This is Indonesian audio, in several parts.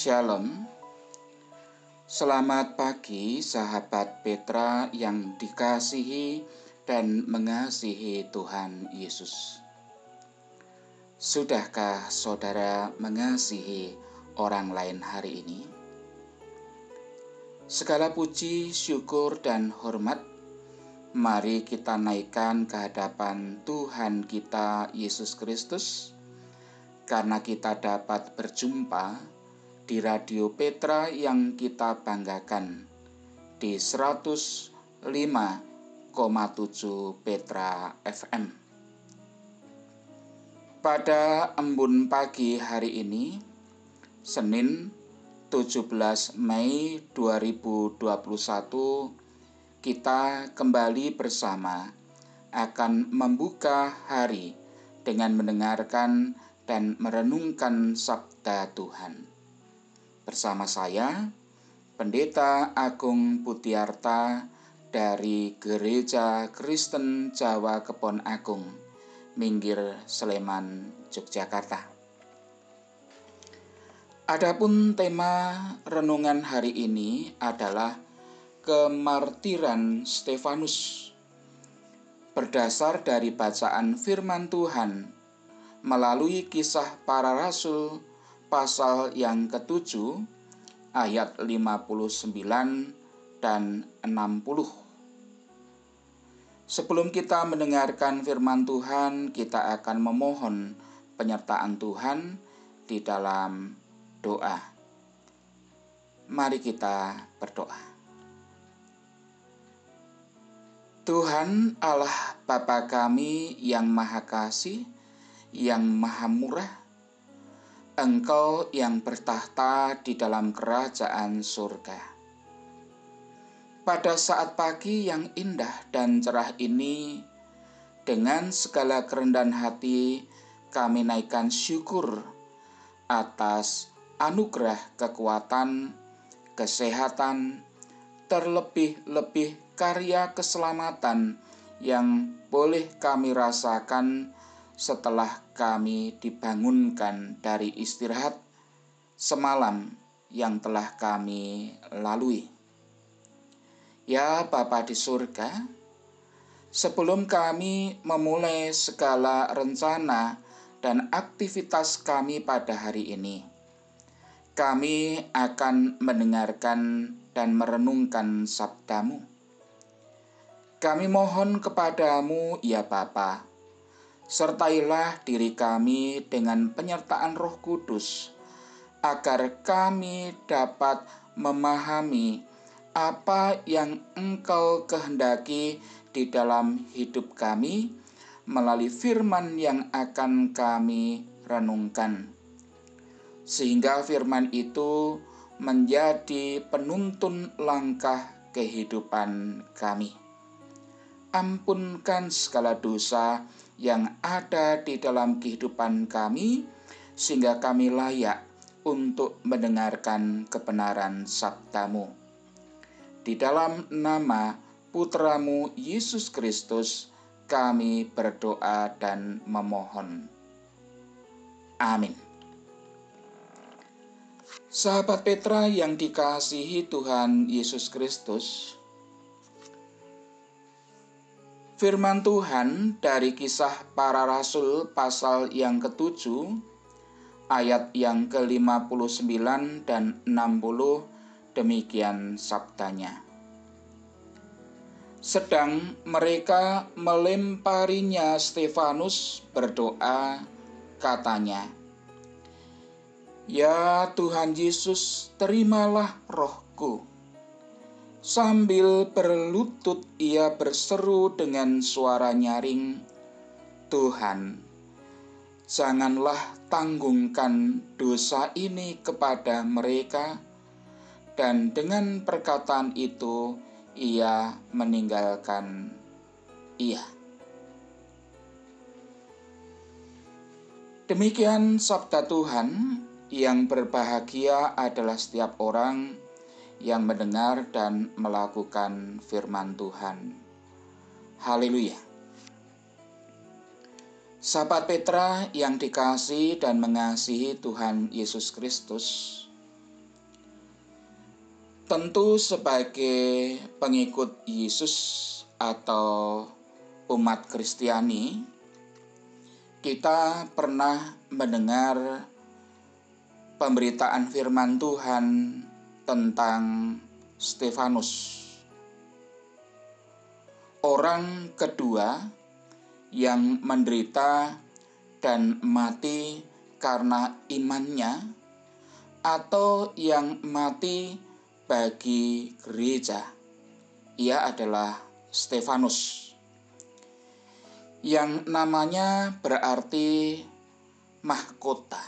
Shalom. Selamat pagi sahabat Petra yang dikasihi dan mengasihi Tuhan Yesus. Sudahkah saudara mengasihi orang lain hari ini? Segala puji, syukur, dan hormat mari kita naikkan ke hadapan Tuhan kita Yesus Kristus karena kita dapat berjumpa di Radio Petra yang kita banggakan di 105,7 Petra FM. Pada embun pagi hari ini, Senin 17 Mei 2021, kita kembali bersama akan membuka hari dengan mendengarkan dan merenungkan sabda Tuhan. Bersama saya, Pendeta Agung Putiarta dari Gereja Kristen Jawa Kebon Agung Minggir Sleman, Yogyakarta. Adapun tema renungan hari ini adalah kemartiran Stefanus. Berdasar dari bacaan firman Tuhan melalui kisah para rasul pasal yang ketujuh ayat 59 dan 60. Sebelum kita mendengarkan firman Tuhan, kita akan memohon penyertaan Tuhan di dalam doa. Mari kita berdoa. Tuhan Allah Bapa kami yang Maha Kasih, yang Maha Murah, Engkau yang bertahta di dalam kerajaan surga. Pada saat pagi yang indah dan cerah ini, dengan segala kerendahan hati, kami naikkan syukur atas anugerah kekuatan, kesehatan, terlebih-lebih karya keselamatan yang boleh kami rasakan setelah kami dibangunkan dari istirahat semalam yang telah kami lalui. Ya Bapa di surga, sebelum kami memulai segala rencana dan aktivitas kami pada hari ini, kami akan mendengarkan dan merenungkan sabdamu. Kami mohon kepadamu, ya Bapa, sertailah diri kami dengan penyertaan roh kudus, agar kami dapat memahami apa yang Engkau kehendaki di dalam hidup kami melalui firman yang akan kami renungkan, sehingga firman itu menjadi penuntun langkah kehidupan kami. Ampunkan segala dosa yang ada di dalam kehidupan kami, sehingga kami layak untuk mendengarkan kebenaran sabdamu di dalam nama Putramu Yesus Kristus, kami berdoa dan memohon. Amin. Sahabat Petra yang dikasihi Tuhan Yesus Kristus, firman Tuhan dari kisah para rasul pasal yang ketujuh, ayat yang ke-59 dan 60 Demikian sabdanya. Sedang mereka melemparinya Stefanus berdoa, katanya, Ya Tuhan Yesus, terimalah rohku. Sambil berlutut ia berseru dengan suara nyaring, Tuhan, janganlah tanggungkan dosa ini kepada mereka, dan dengan perkataan itu ia meninggalkan ia. Demikian sabda Tuhan yang berbahagia adalah setiap orang yang mendengar dan melakukan firman Tuhan. Haleluya. Sahabat Petra yang dikasih dan mengasihi Tuhan Yesus Kristus, Tentu sebagai pengikut Yesus atau umat Kristiani, kita pernah mendengar pemberitaan firman Tuhan tentang Stefanus. Orang kedua yang menderita dan mati karena imannya atau yang mati bagi gereja. Ia adalah Stefanus. Yang namanya berarti mahkota.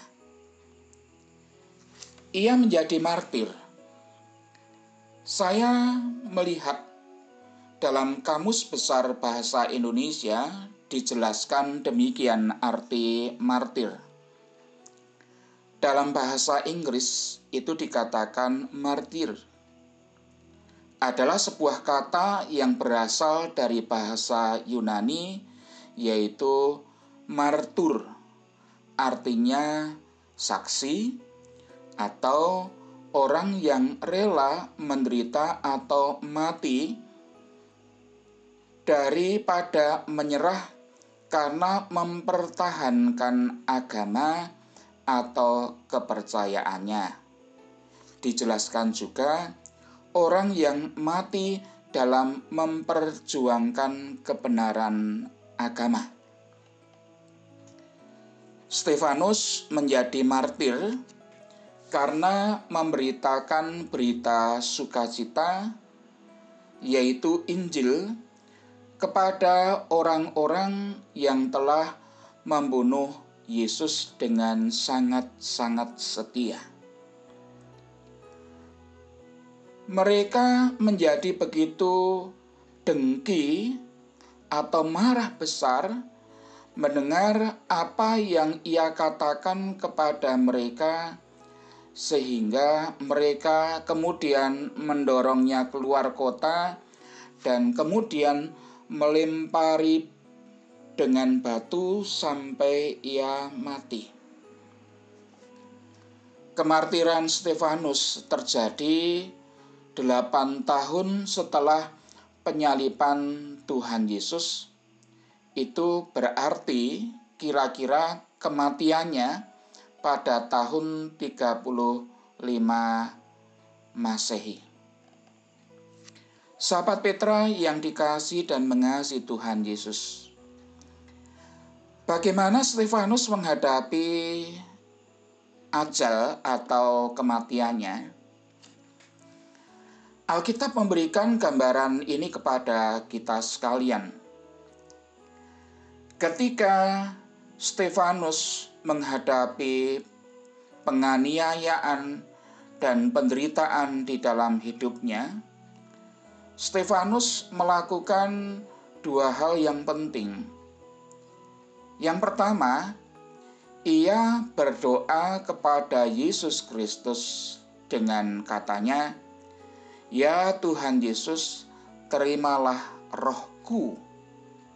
Ia menjadi martir. Saya melihat dalam Kamus Besar Bahasa Indonesia dijelaskan demikian arti martir. Dalam bahasa Inggris itu dikatakan martir adalah sebuah kata yang berasal dari bahasa Yunani yaitu martur. Artinya saksi atau orang yang rela menderita atau mati daripada menyerah karena mempertahankan agama atau kepercayaannya. Dijelaskan juga orang yang mati dalam memperjuangkan kebenaran agama. Stefanus menjadi martir karena memberitakan berita sukacita, yaitu Injil, kepada orang-orang yang telah membunuh Yesus dengan sangat-sangat setia. mereka menjadi begitu dengki atau marah besar mendengar apa yang ia katakan kepada mereka, sehingga mereka kemudian mendorongnya keluar kota dan kemudian melempari dengan batu sampai ia mati. Kemartiran Stefanus terjadi delapan tahun setelah penyalipan Tuhan Yesus itu berarti kira-kira kematiannya pada tahun 35 Masehi. Sahabat Petra yang dikasih dan mengasihi Tuhan Yesus. Bagaimana Stefanus menghadapi ajal atau kematiannya? Alkitab memberikan gambaran ini kepada kita sekalian. Ketika Stefanus menghadapi penganiayaan dan penderitaan di dalam hidupnya, Stefanus melakukan dua hal yang penting. Yang pertama, ia berdoa kepada Yesus Kristus dengan katanya, Ya Tuhan Yesus, terimalah rohku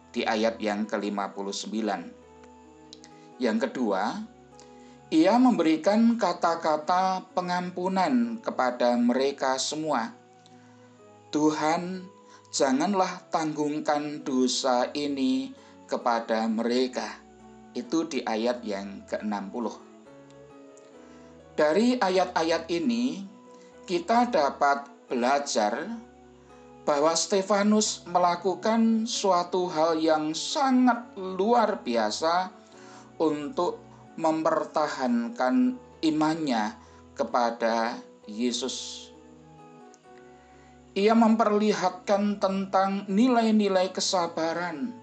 di ayat yang ke-59. Yang kedua, ia memberikan kata-kata pengampunan kepada mereka semua. Tuhan, janganlah tanggungkan dosa ini kepada mereka. Itu di ayat yang ke-60. Dari ayat-ayat ini, kita dapat belajar bahwa Stefanus melakukan suatu hal yang sangat luar biasa untuk mempertahankan imannya kepada Yesus. Ia memperlihatkan tentang nilai-nilai kesabaran.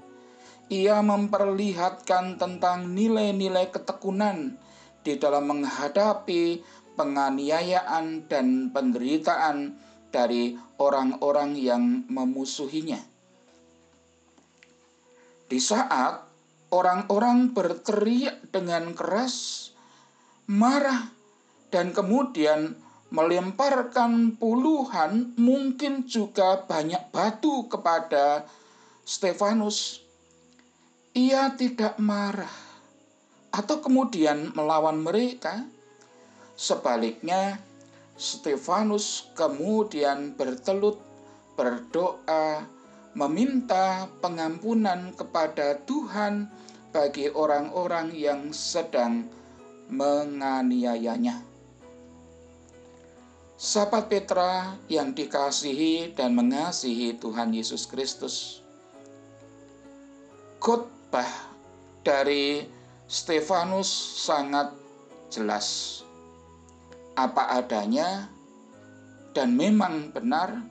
Ia memperlihatkan tentang nilai-nilai ketekunan di dalam menghadapi penganiayaan dan penderitaan dari orang-orang yang memusuhinya. Di saat orang-orang berteriak dengan keras, marah, dan kemudian melemparkan puluhan, mungkin juga banyak batu kepada Stefanus. Ia tidak marah atau kemudian melawan mereka. Sebaliknya, Stefanus kemudian bertelut berdoa meminta pengampunan kepada Tuhan bagi orang-orang yang sedang menganiayanya. Sahabat Petra yang dikasihi dan mengasihi Tuhan Yesus Kristus. Khotbah dari Stefanus sangat jelas. Apa adanya dan memang benar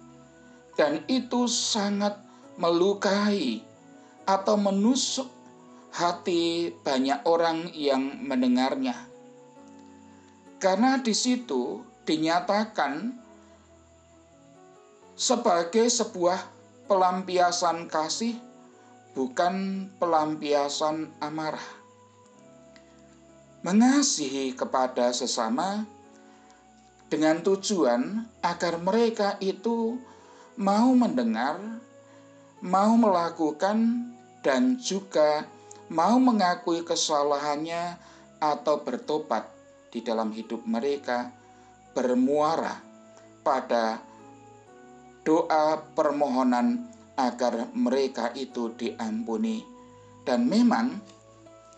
dan itu sangat melukai atau menusuk hati banyak orang yang mendengarnya. Karena di situ dinyatakan sebagai sebuah pelampiasan kasih, bukan pelampiasan amarah. Mengasihi kepada sesama dengan tujuan agar mereka itu mau mendengar, mau melakukan, dan juga mau mengakui kesalahannya atau bertobat di dalam hidup mereka bermuara pada doa permohonan agar mereka itu diampuni. Dan memang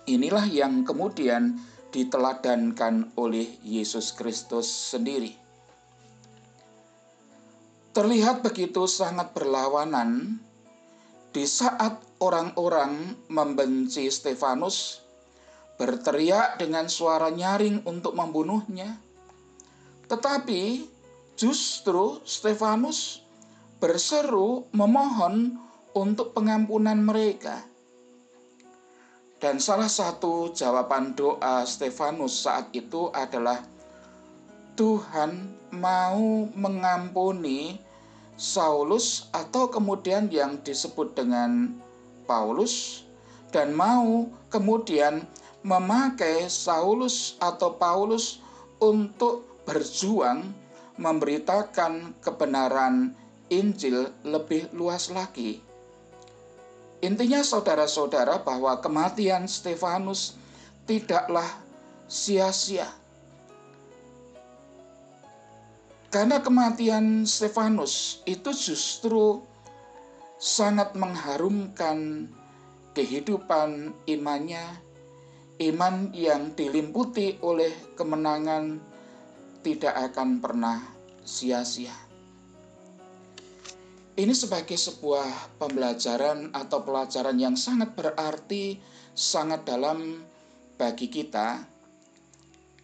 inilah yang kemudian diteladankan oleh Yesus Kristus sendiri. Terlihat begitu sangat berlawanan di saat orang-orang membenci Stefanus, berteriak dengan suara nyaring untuk membunuhnya, tetapi justru Stefanus berseru memohon untuk pengampunan mereka. Dan salah satu jawaban doa Stefanus saat itu adalah Tuhan mau mengampuni Saulus atau kemudian yang disebut dengan Paulus dan mau kemudian memakai Saulus atau Paulus untuk berjuang memberitakan kebenaran Injil lebih luas lagi. Intinya saudara-saudara bahwa kematian Stefanus tidaklah sia-sia. Karena kematian Stefanus itu justru sangat mengharumkan kehidupan imannya, iman yang dilimputi oleh kemenangan tidak akan pernah sia-sia. Ini sebagai sebuah pembelajaran atau pelajaran yang sangat berarti, sangat dalam bagi kita,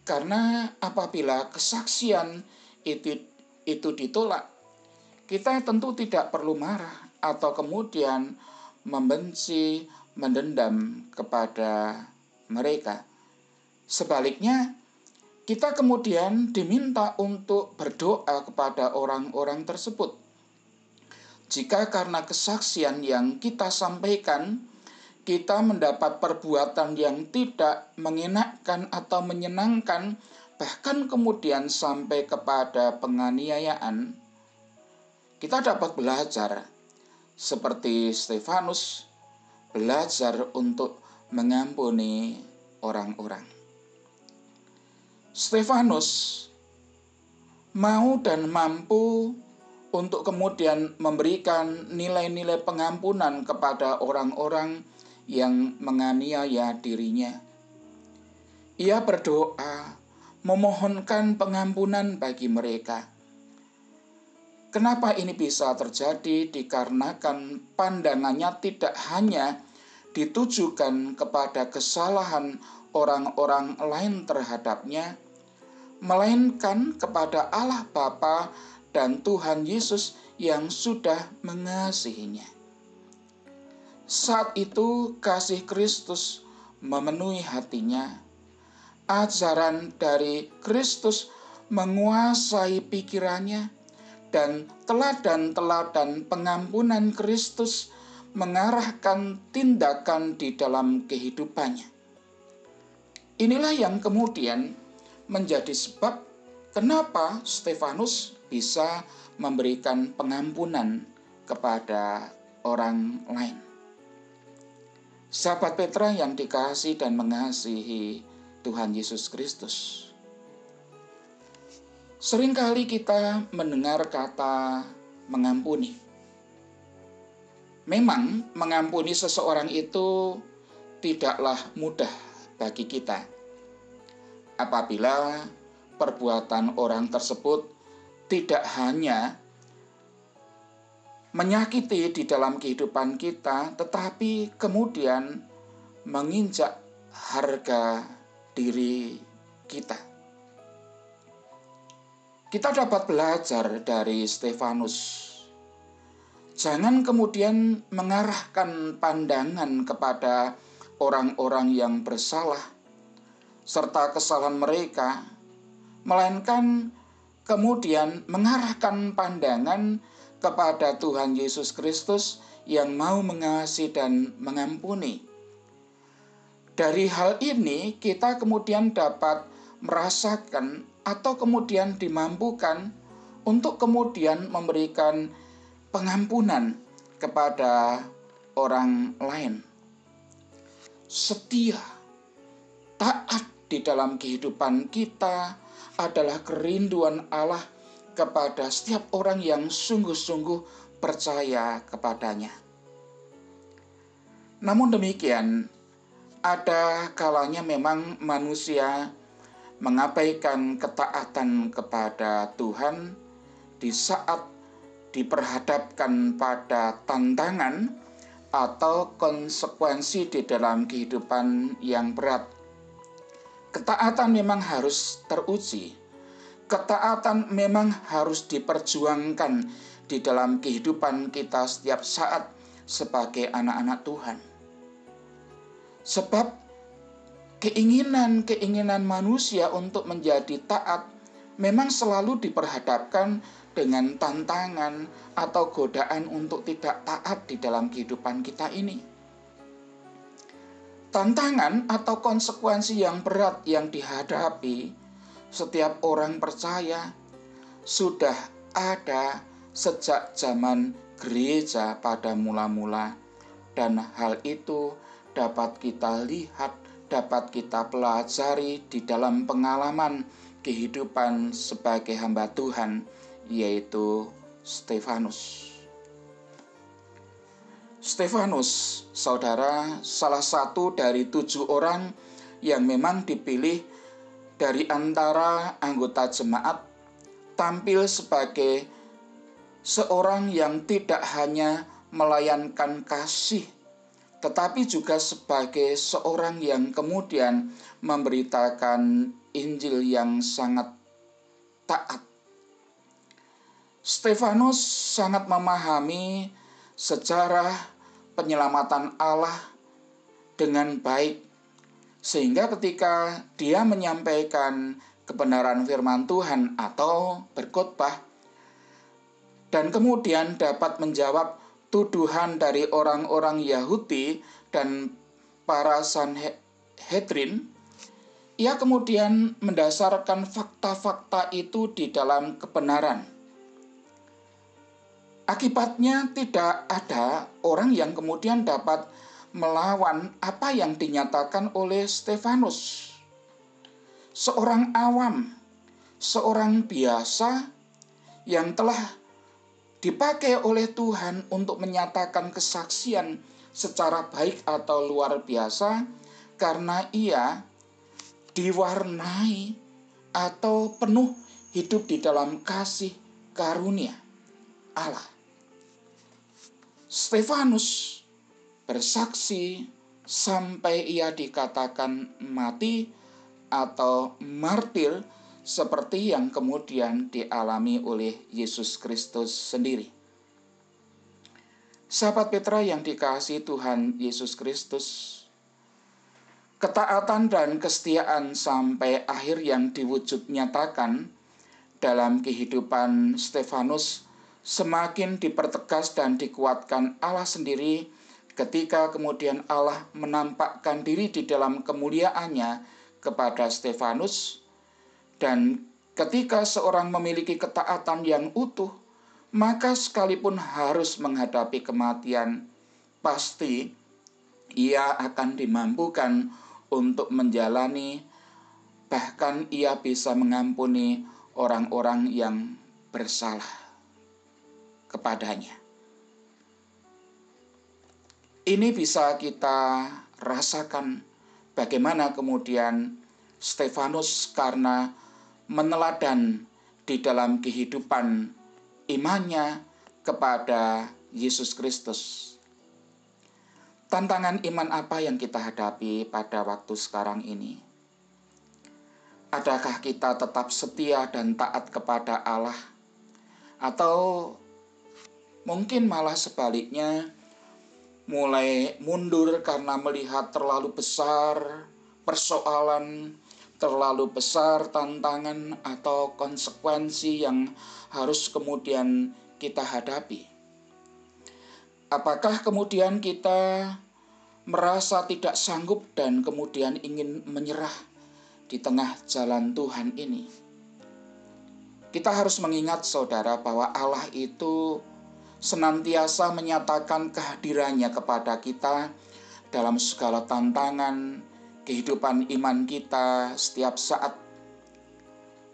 karena apabila kesaksian itu, itu ditolak, kita tentu tidak perlu marah atau kemudian membenci, mendendam kepada mereka. Sebaliknya, kita kemudian diminta untuk berdoa kepada orang-orang tersebut. Jika karena kesaksian yang kita sampaikan, kita mendapat perbuatan yang tidak mengenakkan atau menyenangkan, bahkan kemudian sampai kepada penganiayaan, kita dapat belajar seperti Stefanus, belajar untuk mengampuni orang-orang. Stefanus mau dan mampu untuk kemudian memberikan nilai-nilai pengampunan kepada orang-orang yang menganiaya dirinya. Ia berdoa memohonkan pengampunan bagi mereka. Kenapa ini bisa terjadi? Dikarenakan pandangannya tidak hanya ditujukan kepada kesalahan orang-orang lain terhadapnya, melainkan kepada Allah Bapa dan Tuhan Yesus yang sudah mengasihinya. Saat itu kasih Kristus memenuhi hatinya. Ajaran dari Kristus menguasai pikirannya dan teladan-teladan pengampunan Kristus mengarahkan tindakan di dalam kehidupannya. Inilah yang kemudian menjadi sebab kenapa Stefanus bisa memberikan pengampunan kepada orang lain. Sahabat Petra yang dikasih dan mengasihi Tuhan Yesus Kristus. Seringkali kita mendengar kata mengampuni. Memang mengampuni seseorang itu tidaklah mudah bagi kita. Apabila perbuatan orang tersebut tidak hanya menyakiti di dalam kehidupan kita, tetapi kemudian menginjak harga diri kita. Kita dapat belajar dari Stefanus. Jangan kemudian mengarahkan pandangan kepada orang-orang yang bersalah serta kesalahan mereka, melainkan kemudian mengarahkan pandangan kepada Tuhan Yesus Kristus yang mau mengasihi dan mengampuni. Dari hal ini, kita kemudian dapat merasakan atau kemudian dimampukan untuk kemudian memberikan pengampunan kepada orang lain. Setia, taat di dalam kehidupan kita adalah kerinduan Allah kepada setiap orang yang sungguh-sungguh percaya kepadanya. Namun demikian, ada kalanya memang manusia mengabaikan ketaatan kepada Tuhan di saat diperhadapkan pada tantangan atau konsekuensi di dalam kehidupan yang berat. Ketaatan memang harus teruji. Ketaatan memang harus diperjuangkan di dalam kehidupan kita setiap saat sebagai anak-anak Tuhan. Sebab keinginan-keinginan manusia untuk menjadi taat memang selalu diperhadapkan dengan tantangan atau godaan untuk tidak taat di dalam kehidupan kita ini. Tantangan atau konsekuensi yang berat yang dihadapi setiap orang percaya sudah ada sejak zaman gereja pada mula-mula, dan hal itu dapat kita lihat dapat kita pelajari di dalam pengalaman kehidupan sebagai hamba Tuhan, yaitu Stefanus. Stefanus, saudara, salah satu dari tujuh orang yang memang dipilih dari antara anggota jemaat, tampil sebagai seorang yang tidak hanya melayankan kasih tetapi juga sebagai seorang yang kemudian memberitakan Injil yang sangat taat. Stefanus sangat memahami sejarah penyelamatan Allah dengan baik, sehingga ketika dia menyampaikan kebenaran firman Tuhan atau berkhotbah, dan kemudian dapat menjawab tuduhan dari orang-orang Yahudi dan para Sanhedrin, ia kemudian mendasarkan fakta-fakta itu di dalam kebenaran. Akibatnya tidak ada orang yang kemudian dapat melawan apa yang dinyatakan oleh Stefanus. Seorang awam, seorang biasa yang telah dipakai oleh Tuhan untuk menyatakan kesaksian secara baik atau luar biasa karena ia diwarnai atau penuh hidup di dalam kasih karunia Allah. Stefanus bersaksi sampai ia dikatakan mati atau martir seperti yang kemudian dialami oleh Yesus Kristus sendiri. Sahabat Petra yang dikasih Tuhan Yesus Kristus, ketaatan dan kesetiaan sampai akhir yang diwujud nyatakan dalam kehidupan Stefanus semakin dipertegas dan dikuatkan Allah sendiri ketika kemudian Allah menampakkan diri di dalam kemuliaannya kepada Stefanus dan ketika seorang memiliki ketaatan yang utuh, maka sekalipun harus menghadapi kematian, pasti ia akan dimampukan untuk menjalani, bahkan ia bisa mengampuni orang-orang yang bersalah kepadanya. Ini bisa kita rasakan bagaimana kemudian Stefanus karena meneladan di dalam kehidupan imannya kepada Yesus Kristus. Tantangan iman apa yang kita hadapi pada waktu sekarang ini? Adakah kita tetap setia dan taat kepada Allah, atau mungkin malah sebaliknya, mulai mundur karena melihat terlalu besar persoalan, terlalu besar tantangan, atau konsekuensi yang harus kemudian kita hadapi. Apakah kemudian kita merasa tidak sanggup dan kemudian ingin menyerah di tengah jalan Tuhan ini? Kita harus mengingat, saudara, bahwa Allah itu senantiasa menyatakan kehadirannya kepada kita dalam segala tantangan kehidupan iman kita setiap saat.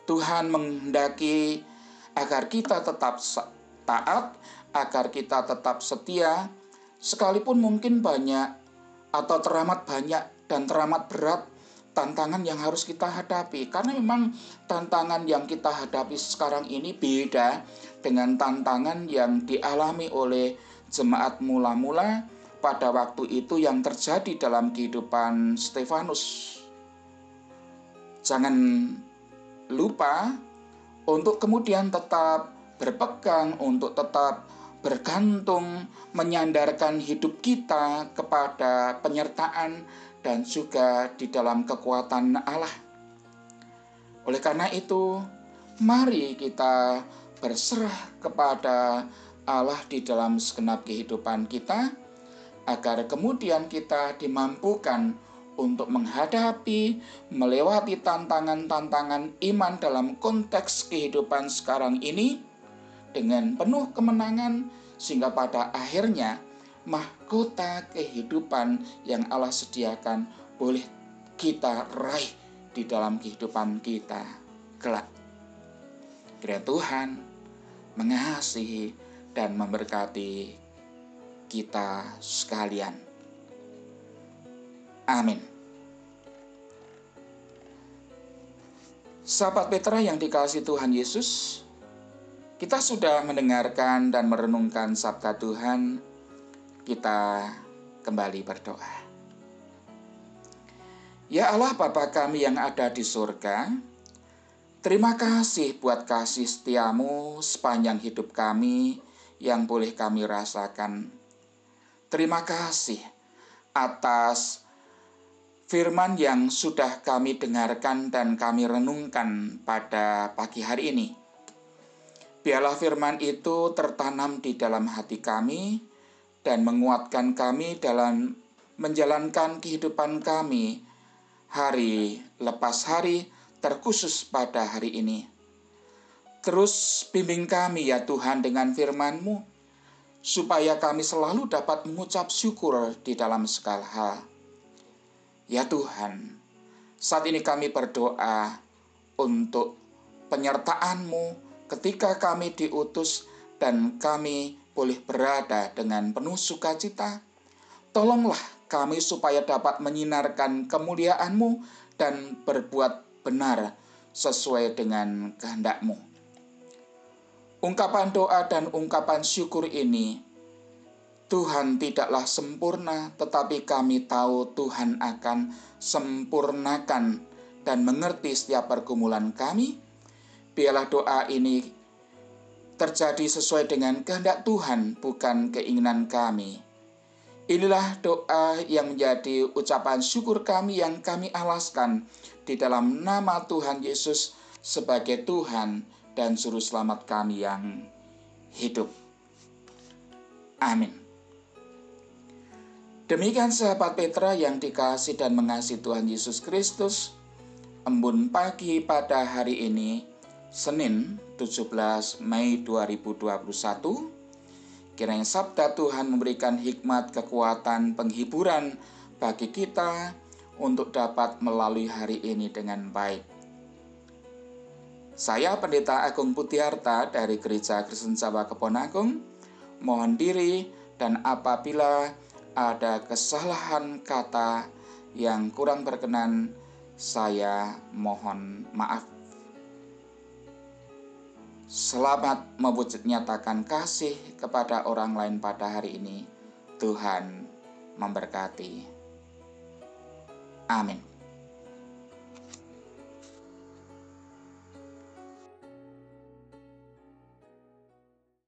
Tuhan menghendaki agar kita tetap taat agar kita tetap setia, sekalipun mungkin banyak atau teramat banyak dan teramat berat tantangan yang harus kita hadapi. Karena memang tantangan yang kita hadapi sekarang ini beda dengan tantangan yang dialami oleh jemaat mula-mula pada waktu itu yang terjadi dalam kehidupan Stefanus. Jangan lupa untuk kemudian tetap berpegang, untuk tetap bergantung, menyandarkan hidup kita kepada penyertaan dan juga di dalam kekuatan Allah. Oleh karena itu, mari kita berserah kepada Allah di dalam segenap kehidupan kita, agar kemudian kita dimampukan untuk menghadapi, melewati tantangan-tantangan iman dalam konteks kehidupan sekarang ini dengan penuh kemenangan sehingga pada akhirnya mahkota kehidupan yang Allah sediakan boleh kita raih di dalam kehidupan kita kelak. Kiranya Tuhan mengasihi dan memberkati kita sekalian. Amin. Sahabat Petra yang dikasih Tuhan Yesus, kita sudah mendengarkan dan merenungkan sabda Tuhan. Kita kembali berdoa. Ya Allah Bapa kami yang ada di surga, terima kasih buat kasih setiamu sepanjang hidup kami yang boleh kami rasakan. Terima kasih atas firman yang sudah kami dengarkan dan kami renungkan pada pagi hari ini. Biarlah firman itu tertanam di dalam hati kami dan menguatkan kami dalam menjalankan kehidupan kami hari lepas hari terkhusus pada hari ini. Terus bimbing kami ya Tuhan dengan firman-Mu, supaya kami selalu dapat mengucap syukur di dalam segala hal. Ya Tuhan, saat ini kami berdoa untuk penyertaan-Mu, ketika kami diutus dan kami boleh berada dengan penuh sukacita. Tolonglah kami supaya dapat menyinarkan kemuliaan-Mu dan berbuat benar sesuai dengan kehendak-Mu. Ungkapan doa dan ungkapan syukur ini Tuhan tidaklah sempurna, tetapi kami tahu Tuhan akan sempurnakan dan mengerti setiap pergumulan kami biarlah doa ini terjadi sesuai dengan kehendak Tuhan, bukan keinginan kami. Inilah doa yang menjadi ucapan syukur kami yang kami alaskan di dalam nama Tuhan Yesus sebagai Tuhan dan Juru Selamat kami yang hidup. Amin. Demikian sahabat Petra yang dikasih dan mengasihi Tuhan Yesus Kristus, embun pagi pada hari ini Senin 17 Mei 2021 Kiranya sabda Tuhan memberikan hikmat, kekuatan, penghiburan bagi kita untuk dapat melalui hari ini dengan baik. Saya Pendeta Agung Putiarta dari Gereja Kristen Jawa Keponagung, mohon diri dan apabila ada kesalahan kata yang kurang berkenan, saya mohon maaf. Selamat mewujud nyatakan kasih kepada orang lain pada hari ini. Tuhan memberkati. Amin.